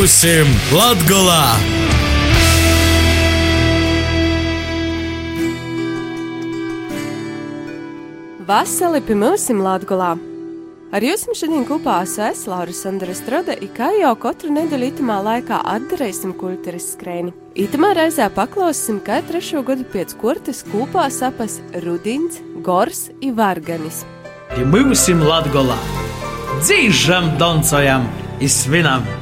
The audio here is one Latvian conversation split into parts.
Būsim Latgolā! Vasarī pie mums Latvijā. Ar jums šodien kopā es, Laura Sandra Strode, kā jau katru nedēļu itamā laikā atdarīsim kultūras skrēni. Itamā reizē paklausīsim, kā trešo gadu pēc kurtas kopā sapas Rudins, Gors un Varganis. Mums Latvijā! Dzīžam, doncojam, izsvinam!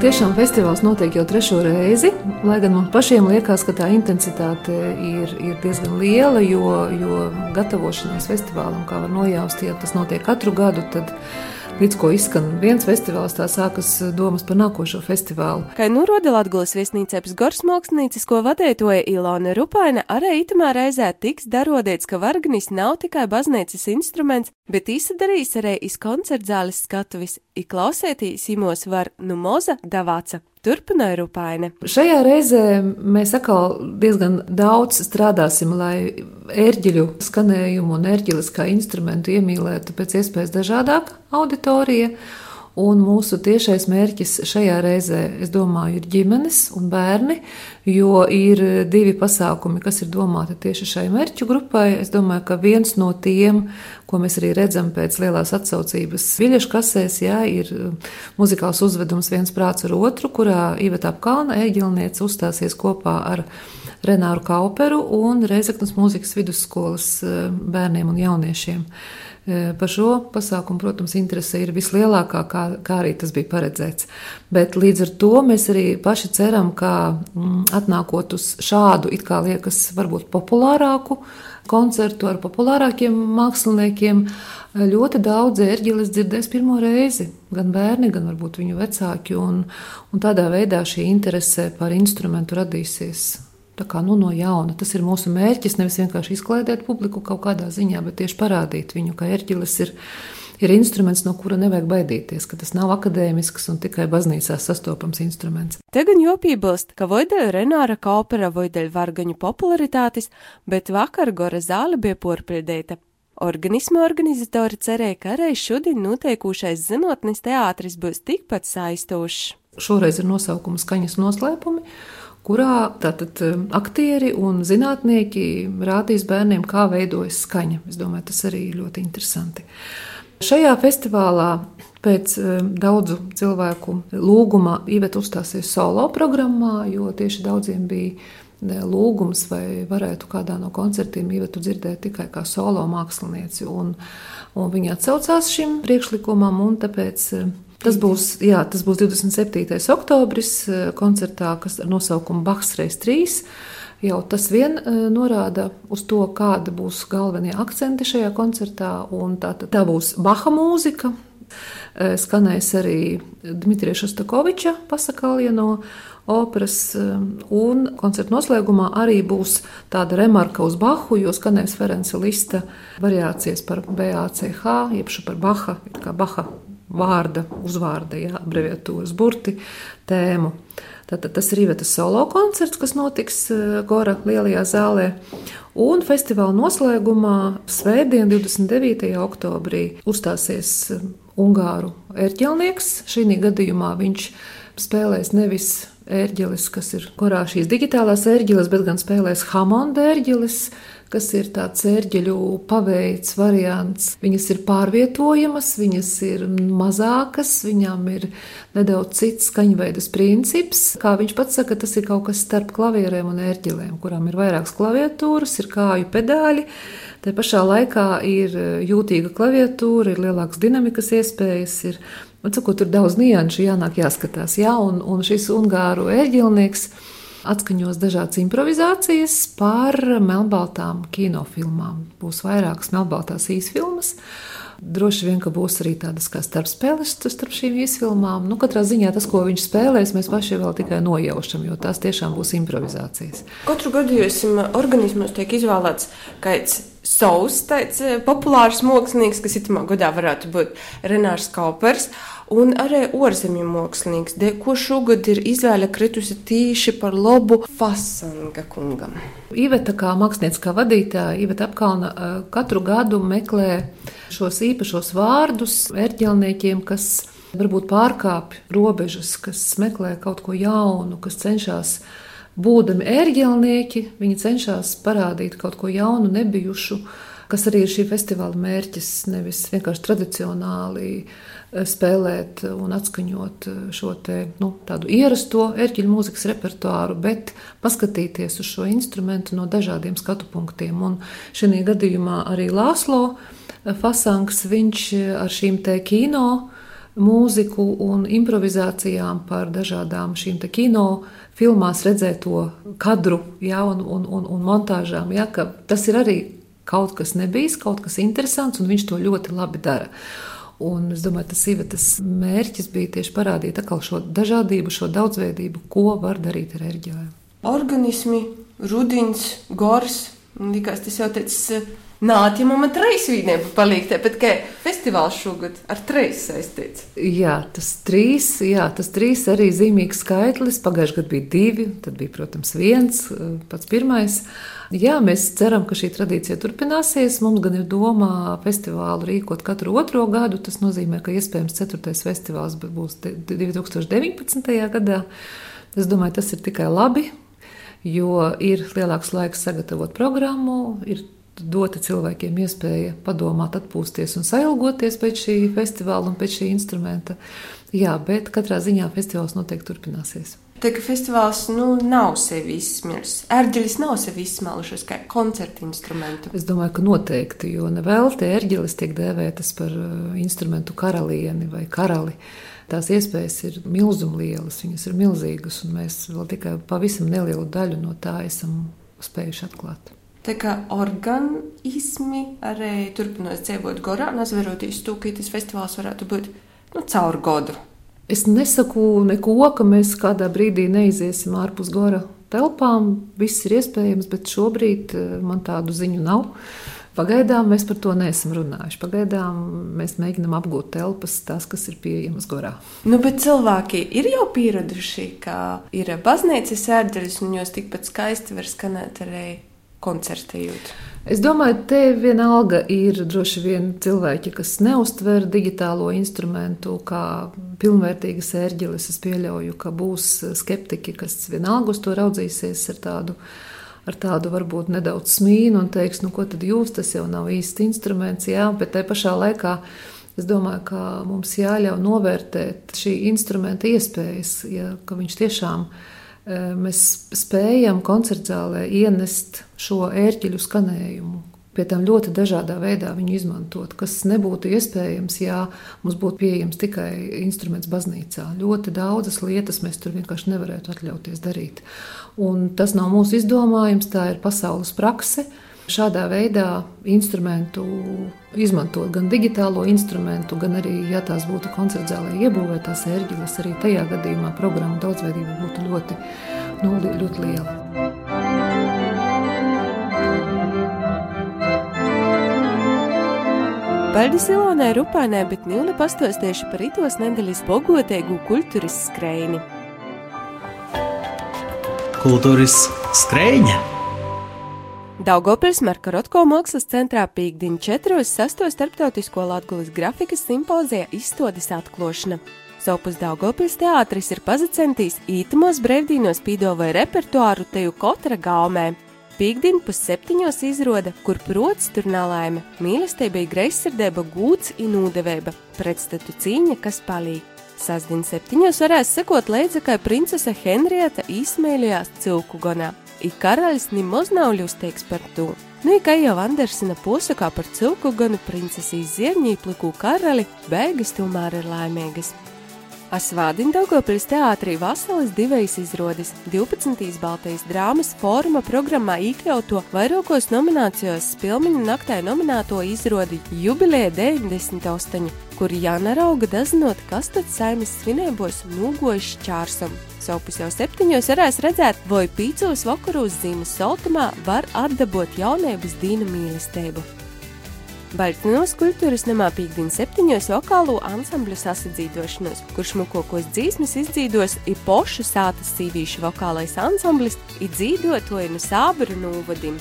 Tiešām festivāls notiek jau trešo reizi. Lai gan man pašiem liekas, ka tā intensitāte ir, ir diezgan liela, jo, jo gatavošanās festivālam, kā var nojaust, ja tas notiek katru gadu, tad Līdz ko izskan viens festivāls, tā sākas domas par nākošo festivālu. Kā nu roda Latvijas viesnīcības gors mākslinieci, ko vadētoja Ilona Rupaina, arī itamā reizē tiks darodēts, ka varganis nav tikai baznīcas instruments, bet izsadarīs arī iz koncertzāles skatuvis, i klausētīs imos var nu moza davāca. Turpināja Rupaine. Šajā reizē mēs atkal diezgan daudz strādāsim, lai ērģeļu skanējumu un ērģeles kā instrumentu iemīlētu pēc iespējas dažādāk auditorija. Un mūsu tiešais mērķis šajā reizē, es domāju, ir ģimenes un bērni, jo ir divi pasākumi, kas ir domāti tieši šai mērķu grupai. Es domāju, ka viens no tiem, ko mēs arī redzam pēc lielās atsaucības viļešu kasēs, jā, ir muzikāls uzvedums viens prāts ar otru, kurā Iveta Apkalna ēģilniece uzstāsies kopā ar Renāru Kauperu un Reizeknas mūzikas vidusskolas eh, bērniem un jauniešiem. E, par šo pasākumu, protams, interese ir vislielākā, kā, kā arī tas bija paredzēts. Bet līdz ar to mēs arī paši ceram, ka mm, atnākot uz šādu, it kā liekas, varbūt populārāku koncertu ar populārākiem māksliniekiem, ļoti daudz ērģeles dzirdēs pirmo reizi. Gan bērni, gan varbūt viņu vecāki. Un, un tādā veidā šī interese par instrumentu radīsies kā nu, no jauna. Tas ir mūsu mērķis. Nevis vienkārši izklaidēt publiku kaut kādā ziņā, bet tieši parādīt viņu, ka ērģelis ir. Ir instruments, no kura nevajag baidīties, ka tas nav akadēmisks un tikai baznīcā sastopams instruments. Te gan jopiebilst, ka voideļa Renāra Kaupera voideļa vargaņu popularitātes, bet vakar Gora zāle bija porpildēta. Organismu organizatori cerēja, ka arī šodien notiekušais zinātnes teātris būs tikpat saistošs. Šoreiz ir nosaukums skaņas noslēpumi kurā tātad um, aktieri un zinātnieki rādīs bērniem, kā veidojas skaņa. Es domāju, tas arī ļoti interesanti. Šajā festivālā pēc um, daudzu cilvēku lūguma Iveta uzstāsies solo programmā, jo tieši daudziem bija lūgums, vai varētu kādā no koncertiem Ivetu dzirdēt tikai kā solo mākslinieci. Un, un viņa atsaucās šim priekšlikumam, un tāpēc um, Tas būs, jā, tas būs 27. oktobris eh, koncertā, kas ar nosaukumu Bahs reiz 3. Jau tas vien uh, norāda uz to, kāda būs galvenie akcenti šajā koncertā. Tā, tā būs Baha mūzika. Uh, skanēs arī Dmitrija Šostakoviča pasakalja no operas, un koncerta noslēgumā arī būs tāda remarka uz Bahu, jo skanēs Ferenca Lista variācijas par BACH, jeb par Baha, kā Baha vārda, uzvārda, jā, abreviatūras burti tēmu. Tātad tas ir Ivetas solo koncerts, kas notiks eh, Gora lielajā zālē. Un festivāla noslēgumā Svētdien, 29. oktobrī, uzstāsies eh, Ungāru ērģelnieks. Šī gadījumā viņš spēlēs nevis ērģeles, kas ir korā šīs digitālās ērģeles, bet gan spēlēs Hamonda ērģeles, kas ir tāds ērģeļu paveids variants. Viņas ir pārvietojamas, viņas ir mazākas, viņām ir nedaudz cits skaņveidas princips. Kā viņš pats saka, tas ir kaut kas starp klavierēm un ērģelēm, kurām ir vairākas klaviatūras, ir kāju pedāļi. Tā pašā laikā ir jūtīga klaviatūra, ir lielākas dinamikas iespējas, ir Cikot, tur daudz nianšu jānāk jāskatās. Jā, un, un šis ungāru ērģelnieks atskaņos dažādas improvizācijas par melnbaltām kinofilmām. Būs vairākas melnbaltās īsfilmas. Droši vien, ka būs arī tādas kā starpspēles starp šīm īsfilmām. Nu, katrā ziņā tas, ko viņš spēlēs, mēs paši vēl tikai nojaušam, jo tās tiešām būs improvizācijas. Katru gadu jūs organismos tiek izvēlēts kāds savs tāds eh, populārs mākslinieks, kas itamā gadā varētu būt Renārs Kaupers. Un arī ārzemju mākslinieks, ko šogad ir izvēle kritusi tīši par labu Fasanga kungam. Iveta kā mākslinieckā vadītāja, Iveta apkalna katru gadu meklē šos īpašos vārdus ērģelniekiem, kas varbūt pārkāpj robežas, kas meklē kaut ko jaunu, kas cenšas būdami ērģelnieki, viņi cenšas parādīt kaut ko jaunu, nebijušu, kas arī ir šī festivāla mērķis, nevis vienkārši tradicionāli eh, spēlēt un atskaņot eh, šo te, nu, tādu ierasto ērķeļu mūzikas repertuāru, bet paskatīties uz šo instrumentu no dažādiem skatu punktiem. Un šajā gadījumā arī Lāslo eh, Fasangs, viņš ar šīm te kino mūziku un improvizācijām par dažādām šīm kino filmās redzēto kadru ja, un, un, un, un montāžām. Ja, tas ir arī kaut kas nebijis, kaut kas interesants, un viņš to ļoti labi dara. Un es domāju, tas Ivetas mērķis bija tieši parādīt šo dažādību, šo daudzveidību, ko var darīt ar ērģēm. Organismi, rudins, gors, likās tas jau teicis Nākamā trīsvienība paliek, tāpat kā festivāls šogad ar trīs saistīts. Jā, tas trīs, jā, tas trīs arī zīmīgs skaitlis. Pagājušajā gadā bija divi, tad bija, protams, viens, pats pirmais. Jā, mēs ceram, ka šī tradīcija turpināsies. Mums gan ir domā festivālu rīkot katru otro gadu. Tas nozīmē, ka iespējams ceturtais festivāls būs 2019. gadā. Es domāju, tas ir tikai labi, jo ir lielāks laiks sagatavot programmu. Ir dota cilvēkiem iespēja padomāt, atpūsties un sailgoties pēc šī festivāla un pēc šī instrumenta. Jā, bet katrā ziņā festivāls noteikti turpināsies. Tā kā festivāls nu, nav sevi izsmeļs. Erģelis nav sevi izsmēlušies kā koncerta instrumentu. Es domāju, ka noteikti, jo nevelti erģelis tiek dēvētas par uh, instrumentu karalieni vai karali. Tās iespējas ir milzumlielas, viņas ir milzīgas, un mēs vēl tikai pavisam nelielu daļu no tā esam spējuši atklāt. Tā kā organismi arī turpinās dzīvot gorā, nezveroties to, ka tas festivāls varētu būt nu, caur godu. Es nesaku neko, ka mēs kādā brīdī neiziesim ārpus gora telpām. Viss ir iespējams, bet šobrīd eh, man tādu ziņu nav. Pagaidām mēs par to neesam runājuši. Pagaidām mēs mēģinām apgūt telpas, tās, kas ir pieejamas gorā. Nu, bet cilvēki ir jau pieraduši, ka ir baznīcas ērģeļus, un jūs tikpat skaisti var skanēt arī koncertējot? Es domāju, te vienalga ir droši vien cilvēki, kas neustver digitālo instrumentu kā pilnvērtīgas ērģeles. Es pieļauju, ka būs skeptiķi, kas vienalga uz to raudzīsies ar tādu. Ar tādu varbūt nedaudz smīnu un teiks, nu, ko tad jūs, tas jau nav īsti instruments, jā, bet tajā pašā laikā es domāju, ka mums jāļauj novērtēt šī instrumenta iespējas, ja, ka viņš tiešām ir mēs spējam koncertzālē ienest šo ērģeļu skanējumu. Pie tam ļoti dažādā veidā viņu izmantot, kas nebūtu iespējams, ja mums būtu pieejams tikai instruments baznīcā. Ļoti daudzas lietas mēs tur vienkārši nevarētu atļauties darīt. Un tas nav mūsu izdomājums, tā ir pasaules praksa šādā veidā instrumentu izmantot gan digitālo instrumentu, gan arī, ja tās būtu koncertzālē iebūvētās ērģeles, arī tajā gadījumā programma daudzveidība būtu ļoti, nu, ļoti liela. Paldies Ilonai Rupainai, bet Nilne pastostieši par itos nedēļas bogotīgu kultūras skrējni. Kultūras skrējņa! Daugopils Markarotko mākslas centrā pīkdiņ 4. 6. starptautisko latgulis grafikas simpozija izstādes atklošana. Sopus Daugopils teātris ir pazicentīs ītumos brevdīnos pīdovoja repertuāru teju kotra gaumē. Pīkdiņ pus septiņos izroda, kur prots tur nalaime, mīlestība ir greizsirdēba gūts un ūdevēba, pretstatu cīņa, kas palīk. Sasdien septiņos varēs sekot līdzi, kā princese Henrieta īsmēļojās cilku i karalis nemaz nav ļustīgs par to. Nu, kā jau Andersena posakā par cilku ganu princesīs ziedņīpliku karali, beigas tomēr ir laimīgas. Asvādina Daugopils teātrī vasaras divējas izrodas 12. Baltijas drāmas fóruma programmā iekļauto vairākos nominācijos spilmiņu naktē nominēto izrodi Jubilēja 98, kur Jāna Rauga dazinot, kas tad saimas svinībos nūgojuši čārsam. Sopus jau septiņos varēs redzēt, vai pīcos vakarūs zīmes soltumā var atdabot jaunības dīna mīlestību. Baltinos kultūras namā pīkdiņ septiņos vokālo ansambļu sasadzīdošanos, kurš mukokos dzīsmes izdzīdos ir pošu sātas sīvīšu vokālais ansamblis ir dzīdotoju no sābru nūvadim.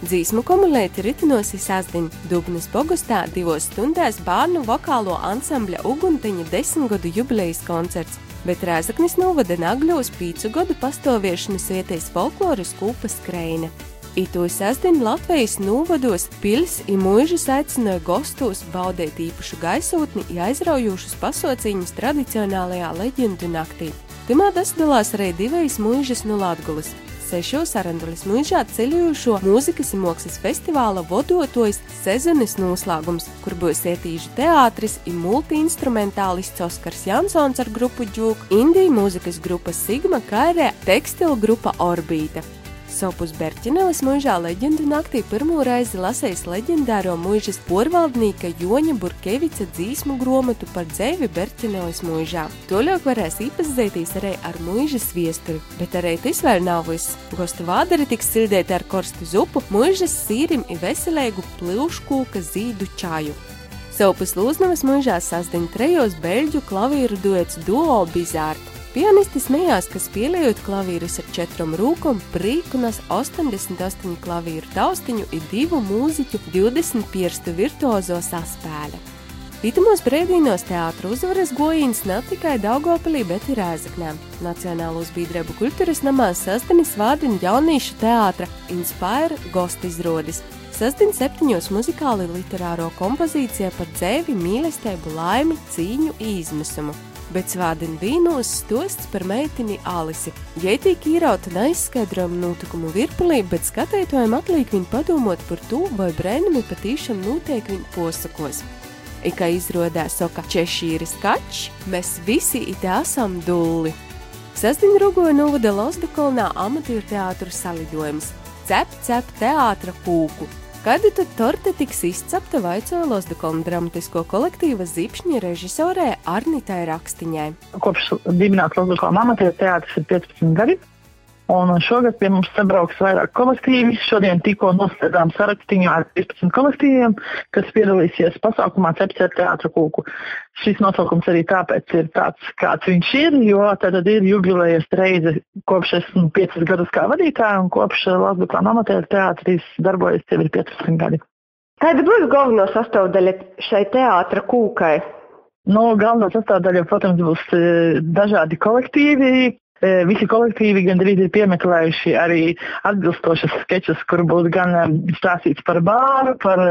Dzīsmu kumulēti ritinos izsāstin Dubnas pogastā divos stundās bērnu vokālo ansambļa Ugunteņa desmitgadu jubilejas koncerts, bet Rēzaknis novada Nagļos pīcu gadu pastāviešanas vietējas folkloras kūpas kreina. Itu sastin Latvijas nūvados pils i mūžas aicināja gostos baudēt īpašu gaisotni, ja aizraujošus pasauciņus tradicionālajā leģendu naktī. Timā dasdalās arī divas mūžas no Latgulas sešu sarandulis mūžā ceļojošo mūzikas un mākslas festivāla vodotojs sezonas noslēgums, kur būs ietīžu teātris un multiinstrumentālists Oskars Jansons ar grupu Džūku, Indiju mūzikas grupa Sigma, kā arī tekstilu grupa Orbīta. Sopus Berķinelis mūžā leģendu naktī pirmo reizi lasījis leģendāro mūžas porvaldnieka Joņa Burkevica dzīsmu gromatu par dzēvi Berķinelis mūžā. Toļok varēs iepazīties arī ar mūžas viesturi, bet arī tas vēl nav viss. Gosta vādari tiks sildēti ar korstu zupu, mūžas sīrim i veselīgu plūškūka zīdu čaju. Sopus Lūznavas mūžā sasdiņ trejos beļģu klavīru duets Duo Bizārt. Pianisti smējās, ka spēlējot klavierus ar četrām rūkām, prīkunas 88 klavieru taustiņu ir divu mūziķu 20 pirkstu virtuozo saspēle. Rītumos brīvdienos teātros uzvaras gojīns ne tikai Daugopilī, bet arī Rēzaknē. Nacionālos biedrību kultūras namā sastāvis vārdina jauniešu teātra Inspire gostu izrādes. Sastāvdaļa septiņos muzikāli literāro kompozīcijā par dzēvi, mīlestību, laimi, cīņu, izmisumu bet svādina vīnos stosts par meitini Alisi. Jētīk īrauta neizskaidrojama notikumu virpulī, bet skatītājiem atliek viņu padomot par to, vai brēnumi patīšām notiek viņu posakos. I kā izrādās soka Češīras kačs, mēs visi it esam dulli. Sasdiņa rugoja novada Losdakolnā amatieru teātru salidojums – Cep, cep teātra kūku – Kad tad torte tiks izcepta vaicoja Losdekona dramatisko kolektīva Zipšņa režisorē Arnitai Rakstiņai. Kopš dibināts Losdekona amatieru teātris ir 15 gadi. Un šogad pie mums sabrauks vairāk kolektīvi. Šodien tikko noslēdzām sarakstiņu ar 15 kolektīviem, kas piedalīsies pasākumā Cepcer teātra kūku. Šis nosaukums arī tāpēc ir tāds, kāds viņš ir, jo tad ir jubilejas reize kopš esmu 5 gadus kā vadītāja un kopš Latvijas amatieru teātris darbojas jau ir 15 gadi. Kāda būs galvenā sastāvdaļa šai teātra kūkai? Nu, galvenā sastāvdaļa, protams, būs eh, dažādi kolektīvi, visi kolektīvi gandrīz ir piemeklējuši arī atbilstošas sketčus, kur būs gan stāstīts par bāru, par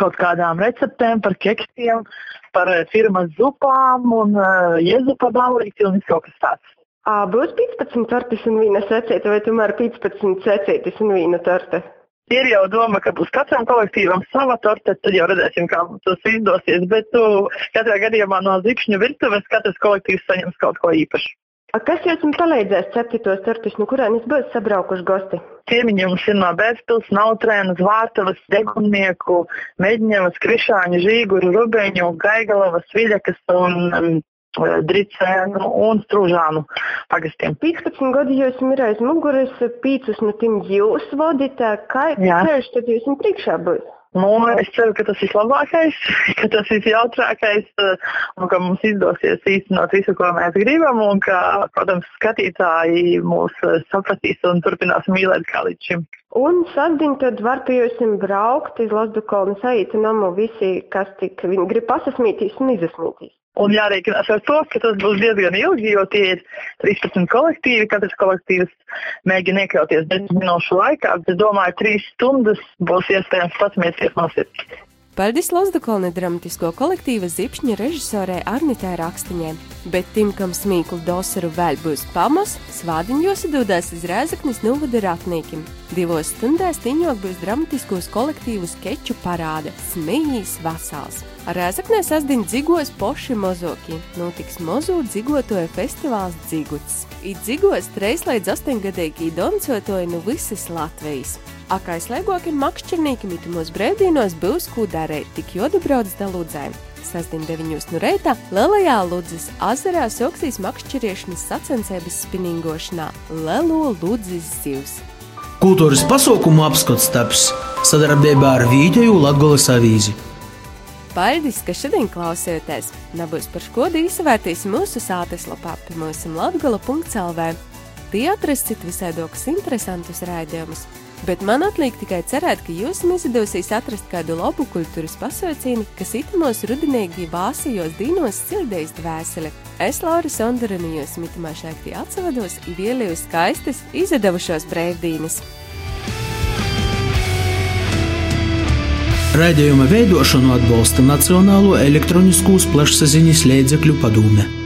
kaut kādām receptēm, par keksiem, par firmas zupām un jezupa ballīti un kaut kas tāds. Būs 15 tortes un vīna secīte vai tomēr 15 secītes un vīna torte? Ir jau doma, ka būs katram kolektīvam sava torte, tad jau redzēsim, kā tas izdosies. Bet tu, katrā gadījumā no zipšņu virtuves katrs kolektīvs saņems kaut ko īpašu. Kas jums palīdzēs ceptītos tortus, no kurienes būs sabraukuši gosti? Ciemiņi mums ir no Bērspils, Nautrēnas, Vārtavas, Degunnieku, Meģņevas, Krišāņu, Žīguru, Rubeņu, Gaigalavas, Viļakas un um, Dricēnu un Strūžānu pagastiem. 15 gadi jūs ir aiz muguras, 5 no tiem jūs vadītā, kā ceļš tad jūs priekšā būs? Nu, es ceru, ka tas ir labākais, ka tas ir jautrākais eh, un ka mums izdosies īstenot visu, ko mēs gribam un ka, protams, skatītāji mūs eh, sapratīs un turpinās mīlēt kā līdz šim. Un sasdiņ tad var pie jums braukt uz Lasdukolnu saīcinājumu visi, kas tik grib pasasmītīs un izasmītīs. Un jārēķinās ar to, ka tas būs diezgan ilgi, jo tie ir 13 kolektīvi. Katrs kolektīvs mēģina iekļauties 10 minūšu laikā. Es domāju, 3 stundas būs iespējams pasmieties no sirds. Paldies Lozdakolne dramatisko kolektīva Zipšņa režisorē Arnitai Rakstiņai, bet tim, kam smīklu dosaru vēl būs pamos, svādiņos dodās iz Rēzaknis novada ratnīkim. Divos stundās tiņok būs dramatiskos kolektīvu skeču parāde Smējīs Vasāls. Rēzaknē sasdiņ dzigos poši mozoki, notiks mozu dzigotoja festivāls dziguts. I dzigos treis līdz astoņgadīgi doncotoja no visas Latvijas. Akā aizslēgokiem makšķernīkiem itumos brēvdienos būs darīt, tik jodu brauc da Ludzēm. Sasdien 9 no reitā Lielajā Ludzes azarā soksīs makšķeriešanas sacensības spinningošanā Lelo Ludzes zivs. Kultūras pasaukumu apskats taps sadarbībā ar Vīģeju Latgolas avīzi. Paldies, ka šodien klausījāties! Nebūs par škodu izvērtīs mūsu sātes lapā pie mūsu latgola.lv. Tie atrasit visādokus interesantus raidījumus, bet man atliek tikai cerēt, ka jums izdosies atrast kādu labu kultūras pasaucienu, kas itimos rudenīgi vāsajos dīnos sildīs dvēseli. Es, Laura jums mitamā šeit atsavados, ielielu skaistas, izdevušos brīvdienas. Raidījuma veidošanu atbalsta Nacionālo elektroniskos plašsaziņas līdzekļu padome.